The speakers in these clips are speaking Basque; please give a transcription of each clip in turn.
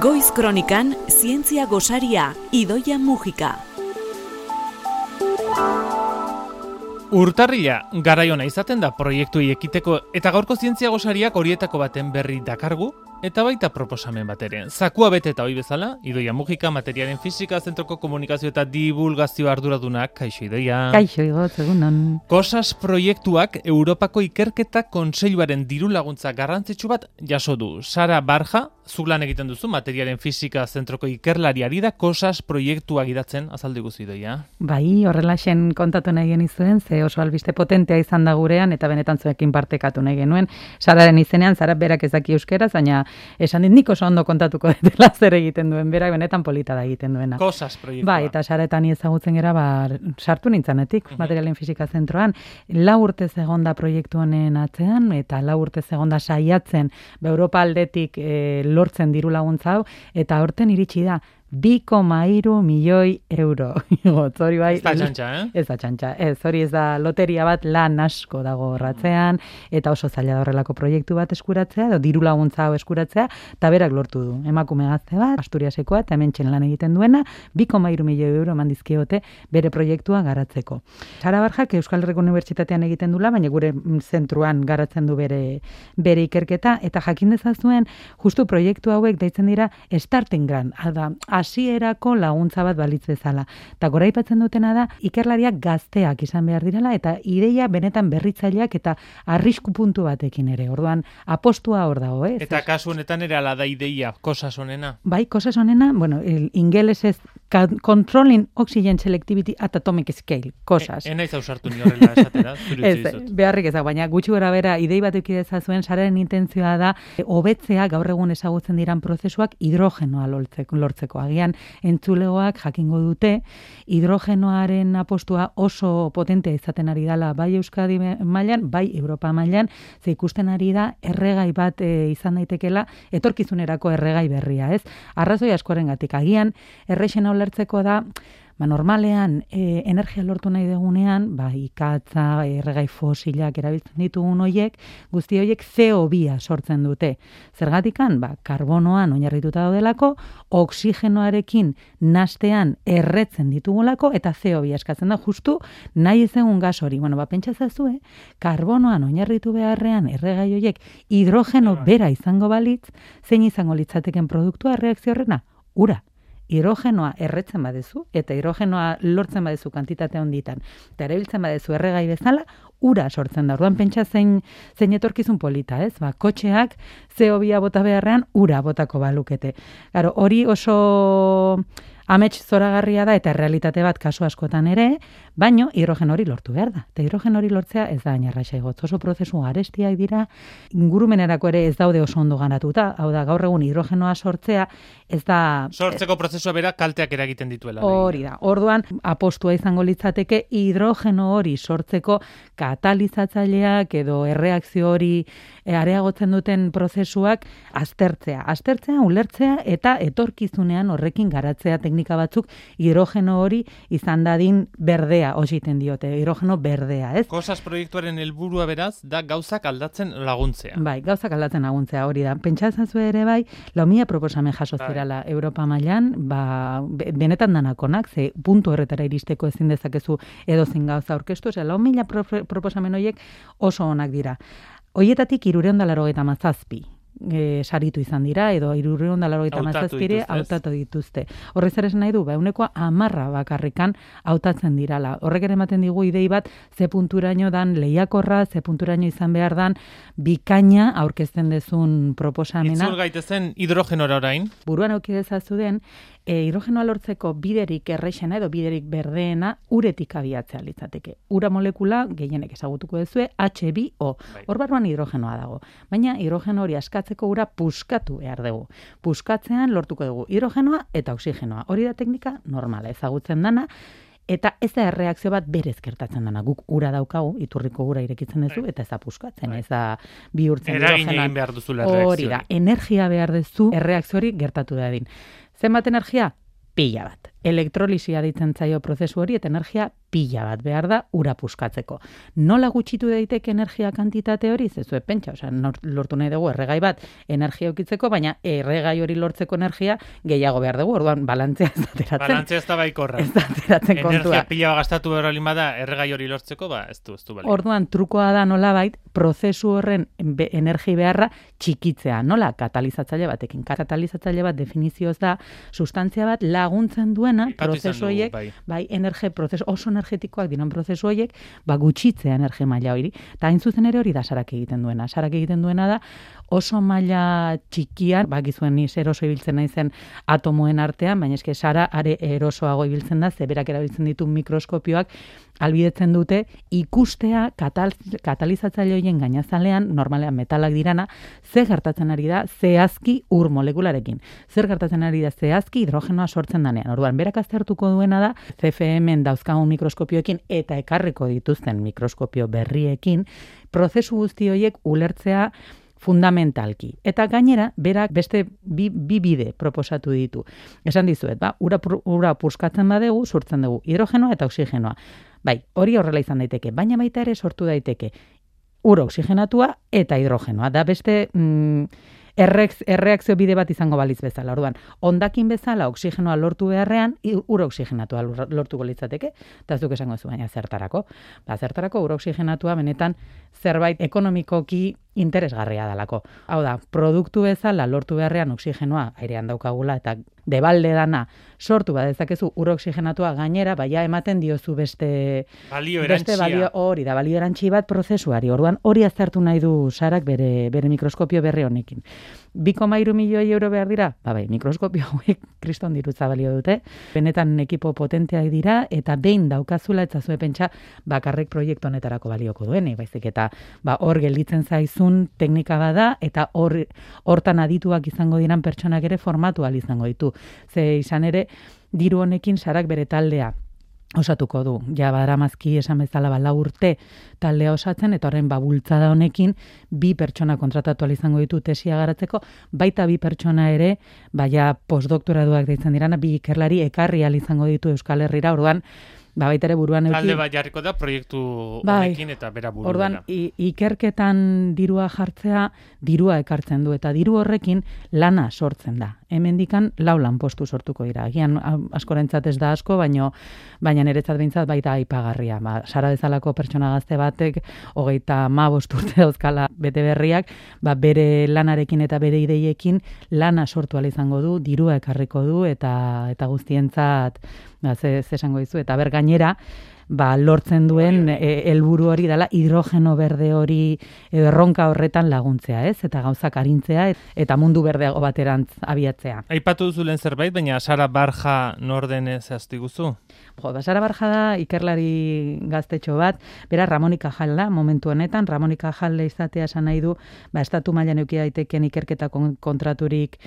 Goiz Kronikan Zientzia Gosaria Idoia Mujika. Urtarria garaiona izaten da proiektuei ekiteko eta gaurko zientzia gosariak horietako baten berri dakargu eta baita proposamen bat ere. Zakua bete eta hoi bezala, Idoia Mujika, materialen fizika, zentroko komunikazio eta divulgazio arduradunak, kaixo Idoia. Kaixo igot, egunon. Kosas proiektuak Europako ikerketa kontseiluaren diru laguntza garrantzitsu bat jaso du. Sara Barja, zuk lan egiten duzu, materialen fizika zentroko ikerlariari da Kosas proiektua gidatzen azaldi guzi Idoia. Bai, horrela xen kontatu nahi genizuen, ze oso albiste potentea izan da gurean, eta benetan zuekin partekatu nahi genuen. Sararen izenean, Sara berak ezaki euskera, baina esan dit nik oso ondo kontatuko dela zer egiten duen, berak benetan polita da egiten duena. Kosas proiektua. Bai, eta saretan ezagutzen gera, ba, sartu nintzanetik, Mhm. materialen fizika zentroan, lau urte egonda proiektu honen atzean, eta lau urte egonda saiatzen, ba, Europa aldetik e, lortzen diru laguntza hau, eta horten iritsi da, 2,3 milioi euro. Hori bai. Ez da txantxa, eh? Ez da txantxa, ez, hori ez da loteria bat lan asko dago horratzean, eta oso zaila horrelako proiektu bat eskuratzea, edo diru laguntza hau eskuratzea, eta berak lortu du. Emakume gazte bat, Asturiasekoa, eta hemen lan egiten duena, 2,3 milioi euro eman dizkiote bere proiektua garatzeko. Sara Barjak Euskal Herriko Unibertsitatean egiten dula, baina gure mm, zentruan garatzen du bere, bere ikerketa, eta jakin dezazuen, justu proiektu hauek deitzen dira starting grant, da hasierako laguntza bat balitz bezala. Eta gora aipatzen dutena da, ikerlariak gazteak izan behar direla, eta ideia benetan berritzaileak eta arrisku puntu batekin ere. Orduan, apostua hor dago, eh? Eta kasu honetan ere ala da ideia, kosas honena. Bai, cosas honena, bueno, el ingeles ez ca- controlling oxygen selectivity at atomic scale, cosas. E, enaiz ausartu ni horrela esatera, Ez, beharrik ezak, baina gutxi gora bera, idei bat eukideza zuen, sararen intentzioa da, e, hobetzea gaur egun ezagutzen diran prozesuak hidrogenoa lortzeko, lortzeko. Agian, entzulegoak jakingo dute, hidrogenoaren apostua oso potentea izaten ari dela, bai Euskadi mailan, bai Europa mailan, ze ikusten ari da, erregai bat e, izan daitekela, etorkizunerako erregai berria, ez? Arrazoi askorengatik agian, errexena ulertzeko da, Ba, normalean, e, energia lortu nahi dugunean, ba, ikatza, erregai fosilak erabiltzen ditugun hoiek, guzti hoiek CO2 sortzen dute. Zergatikan, ba, karbonoan oinarrituta daudelako, oksigenoarekin nastean erretzen ditugulako, eta CO2 eskatzen da justu nahi ez egun gas hori. Bueno, ba, pentsa zazue, karbonoan oinarritu beharrean erregai hoiek hidrogeno bera izango balitz, zein izango litzateken produktua erreakzio horrena? Ura hidrogenoa erretzen badezu, eta hidrogenoa lortzen badezu kantitate honditan, eta erabiltzen badezu erregai bezala, ura sortzen da. Orduan pentsa zein, zein etorkizun polita, ez? Ba, kotxeak CO2 bota beharrean ura botako balukete. Claro, hori oso amets zoragarria da eta realitate bat kasu askotan ere, baino hidrogen hori lortu behar da. Eta hidrogen hori lortzea ez da ainarraxa egotz. Oso prozesu garestiak dira, ingurumenerako ere ez daude oso ondo ganatuta. Hau da, gaur egun hidrogenoa sortzea ez da... Sortzeko prozesua bera kalteak eragiten dituela. Hori da. Orduan, apostua izango litzateke hidrogeno hori sortzeko katalizatzaileak edo erreakzio hori e, areagotzen duten prozesuak aztertzea. Aztertzea, ulertzea eta etorkizunean horrekin garatzea teknika batzuk hidrogeno hori izan dadin berdea ositen diote, hidrogeno berdea, ez? Kosas proiektuaren helburua beraz da gauzak aldatzen laguntzea. Bai, gauzak aldatzen laguntzea hori da. Pentsatzen ere bai, laumia proposamen jaso Bai. zirala Europa mailan, ba, be- benetan danakonak, ze puntu horretara iristeko ezin dezakezu edo zin gauza aurkeztu, ze lau mila pro- proposamen horiek oso onak dira. Hoietatik irureon da larogeita mazazpi e, saritu izan dira, edo irureon da larogeita Hautatu mazazpire hautatu dituzte. Horrez ere nahi du, ba, euneko amarra bakarrikan hautatzen dirala. Horrek ere ematen digu idei bat, ze punturaino dan lehiakorra, ze punturaino izan behar dan, bikaina aurkezten dezun proposamena Itzul gaitezen hidrogenora orain. buruan auki dezazu den, e, hidrogenoa lortzeko biderik errexena edo biderik berdeena uretik abiatzea litzateke. Ura molekula, gehienek ezagutuko duzue, H2O. Bai. Hor barruan hidrogenoa dago. Baina hidrogeno hori askatzeko ura puskatu behar dugu. Puskatzean lortuko dugu hidrogenoa eta oksigenoa. Hori da teknika normala ezagutzen dana, Eta ez da erreakzio bat berez gertatzen dana. Guk ura daukagu, iturriko ura irekitzen duzu, eta ez da puskatzen, ez da bihurtzen Eragin egin behar duzula Hori da, energia behar duzu erreakzio hori gertatu dadin. Zenbat energia? Pila bat. Elektrolisia ditzen zaio prozesu hori eta energia pila bat behar da ura puskatzeko. Nola gutxitu daiteke energia kantitate hori? Zezu pentsa, osea, lortu nahi dugu erregai bat energia ukitzeko, baina erregai hori lortzeko energia gehiago behar dugu, orduan balantzea ez ateratzen. Balantzea ez da baikorra. Ez da ateratzen kontua. Energia pila gastatu behar bada erregai hori lortzeko, ba, ez du, ez du bali. Orduan, trukoa da nola bait, prozesu horren be, energi beharra txikitzea, nola? Katalizatzaile batekin. Katalizatzaile bat definizioz da, sustantzia bat laguntzen duena, prozesu horiek, bai, bai energia, prozesu, oso energetikoak dinan prozesu horiek, ba, gutxitzea energia maila hori. Eta hain zuzen ere hori da sarak egiten duena. Sarak egiten duena da, oso maila txikian, ba, gizuen ni eroso ibiltzen naizen atomoen artean, baina eske sara are erosoago ibiltzen da, zeberak erabiltzen ditu mikroskopioak, albidetzen dute ikustea katal, katalizatzaile horien gainazalean, normalean metalak dirana, ze gertatzen ari da zehazki ur molekularekin. Zer gertatzen ari da zehazki hidrogenoa sortzen danean. Orduan, berak aztertuko duena da, CFM-en dauzkagun mikroskopioekin eta ekarriko dituzten mikroskopio berriekin, prozesu guzti horiek ulertzea fundamentalki. Eta gainera, berak beste bi, bi bide proposatu ditu. Esan dizuet, ba, ura, ura purskatzen badegu, sortzen dugu hidrogenoa eta oksigenoa. Bai, hori horrela izan daiteke, baina baita ere sortu daiteke ur oxigenatua eta hidrogenoa. Da beste mm, erreakzio bide bat izango baliz bezala. Orduan, ondakin bezala oksigenoa lortu beharrean, ur oxigenatua lortuko litzateke, eta ez duk esango zu baina zertarako. Ba, zertarako ur oxigenatua benetan zerbait ekonomikoki interesgarria dalako. Hau da, produktu bezala lortu beharrean oksigenoa airean daukagula eta debalde dana sortu badezakezu ur oxigenatua gainera, baia ematen diozu beste balio beste balio hori da balio erantzi bat prozesuari. Orduan hori aztertu nahi du Sarak bere bere mikroskopio berri honekin. 2,3 milioi euro behar dira? Ba bai, mikroskopio hauek kriston dirutza balio dute. Benetan ekipo potenteak dira eta behin daukazula eta zue pentsa bakarrek proiektu honetarako balioko duen, baizik eta ba hor gelditzen zaizun teknika bada eta hor hortan adituak izango diran pertsonak ere formatu al izango ditu. Ze izan ere diru honekin sarak bere taldea osatuko du. Ja badaramazki esan bezala bala urte taldea osatzen eta horren babultzada honekin bi pertsona kontratatu izango ditu tesia garatzeko, baita bi pertsona ere, baia postdoktoraduak deitzen dirana, bi ikerlari ekarri izango ditu Euskal Herrira, orduan ba baita ere buruan eduki. Talde bat jarriko da proiektu bai, honekin eta bera buru Orduan ikerketan dirua jartzea, dirua ekartzen du eta diru horrekin lana sortzen da. Hemendikan lau lanpostu sortuko dira. Agian askorentzat ez da asko, baino baina niretzat beintzat baita aipagarria. Ba, sara bezalako pertsona gazte batek 35 urte dauzkala bete berriak, ba, bere lanarekin eta bere ideiekin lana sortu izango du, dirua ekarriko du eta eta guztientzat ba, ze, ze esango dizu, eta ber gainera, ba, lortzen duen e, helburu hori dela hidrogeno berde hori erronka horretan laguntzea, ez? Eta gauzak arintzea eta mundu berdeago baterantz abiatzea. Aipatu duzu zerbait, baina Sara Barja norden ez guzu? Jo, da Sara Barja da ikerlari gaztetxo bat, bera Ramonika Jal da, momentu honetan, Ramonika Jal izatea esan nahi du, ba, estatu mailan eukia daiteken ikerketa kontraturik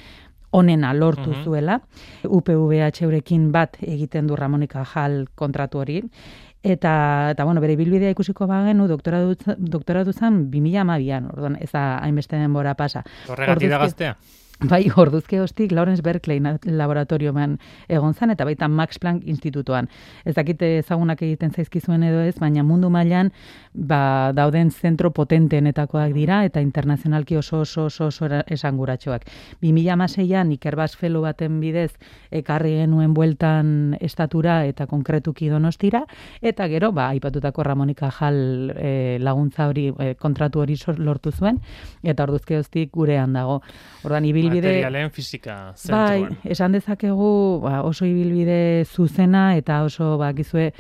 onena lortu mm zuela. UPVH eurekin bat egiten du Ramonika Jal kontratu hori. Eta, eta bueno, bere bilbidea ikusiko bagenu, doktora, doktora duzan 2012an, orduan, ez da hainbeste denbora pasa. Horregatik da gaztea? Bai, orduzke hostik Lawrence Berkeley laboratorioan egon zan, eta baita Max Planck institutuan. Ez dakite ezagunak egiten zaizkizuen edo ez, baina mundu mailan ba, dauden zentro potentenetakoak dira, eta internazionalki oso oso oso, oso esanguratxoak. 2006an Ikerbas Felo baten bidez ekarri genuen bueltan estatura eta konkretuki donostira, eta gero, ba, aipatutako Ramonika Jal e, laguntza hori, e, kontratu hori lortu zuen, eta orduzke hostik gurean dago. Ordan ibil ibilbide materialen fisika zentroan. Bai, esan dezakegu ba, oso ibilbide zuzena eta oso bakizue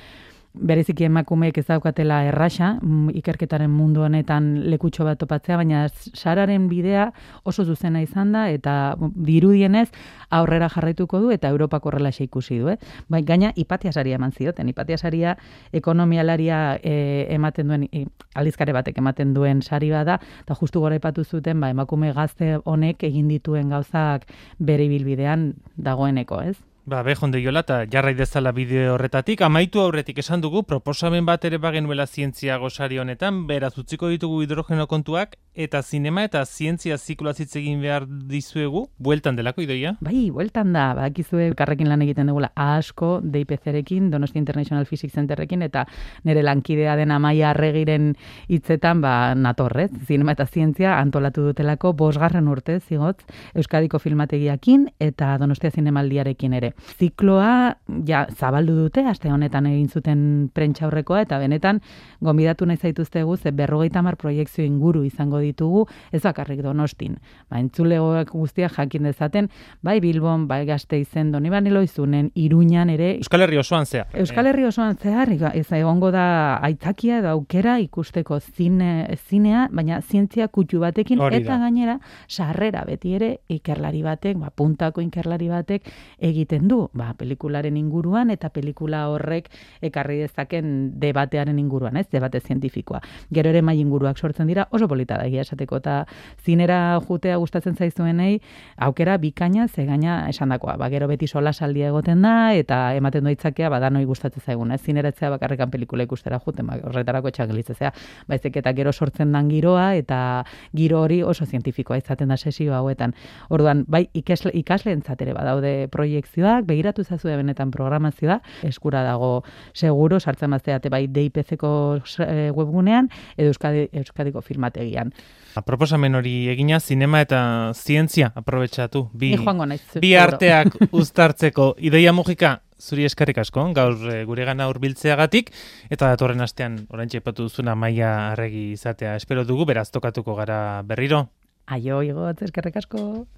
bereziki emakumeek ez daukatela erraxa, mm, ikerketaren mundu honetan lekutxo bat topatzea, baina sararen bidea oso zuzena izan da, eta dirudienez aurrera jarraituko du, eta Europako horrela ikusi du. Eh? Bai, gaina ipatia saria eman zioten, ipatia saria ekonomialaria e, ematen duen, e, aldizkare batek ematen duen sari bada, eta justu gora ipatu zuten, ba, emakume gazte honek egin dituen gauzak bere bilbidean dagoeneko, ez? Ba, be, jonde jola, eta jarrai dezala bideo horretatik. Amaitu aurretik esan dugu, proposamen bat ere bagenuela zientzia gosari honetan, beraz utziko ditugu hidrogeno kontuak, eta zinema eta zientzia zikloa egin behar dizuegu, bueltan delako idoia? Bai, bueltan da, bakizue karrekin lan egiten dugula asko, DIPC-rekin, Donosti International Physics Centerrekin, eta nire lankidea den amaia arregiren hitzetan, ba, natorrez, zinema eta zientzia antolatu dutelako bosgarren urte, zigot, Euskadiko filmategiakin, eta Donostia Zinemaldiarekin ere. Zikloa ja zabaldu dute aste honetan egin zuten prentxaurrekoa eta benetan gonbidatu nahi zaituztegu ze 50 proiektzio inguru izango ditugu ez bakarrik Donostin. Ba entzulegoak guztiak jakin dezaten bai Bilbon, bai Gasteizen, Donibane izunen, Iruñan ere Euskal Herri osoan zehar. Euskal Herri osoan zehar ez egongo da aitzakia edo aukera ikusteko zine, zinea, baina zientzia kutxu batekin eta gainera sarrera beti ere ikerlari batek, ba puntako ikerlari batek egiten du, ba, pelikularen inguruan eta pelikula horrek ekarri dezaken debatearen inguruan, ez, debate zientifikoa. Gero ere mai inguruak sortzen dira, oso polita da esateko eta zinera jutea gustatzen zaizuenei, aukera bikaina ze gaina esandakoa. Ba, gero beti sola saldia egoten da eta ematen doitzakea ba danoi gustatzen zaigun, ez? Zineratzea bakarrekan pelikula ikustera juten, ba, horretarako etxagelitzea. Baizik eta gero sortzen dan giroa eta giro hori oso zientifikoa izaten da sesio hauetan. Orduan, bai ikasle ikasleentzat ere badaude proiektzioa begiratu zazu benetan programazioa, eskura dago seguro, sartzen bazteate bai DIPC-ko eh, webgunean, edo Euskadi, Euskadiko filmategian. Proposamen hori egina, zinema eta zientzia aprobetsatu. Bi, bi arteak uztartzeko ideia mugika, zuri eskarrik asko, gaur e, gure gana urbiltzeagatik, eta datorren astean orain txepatu duzuna maia arregi izatea espero dugu, beraz tokatuko gara berriro. Aio, igot, eskarrik asko.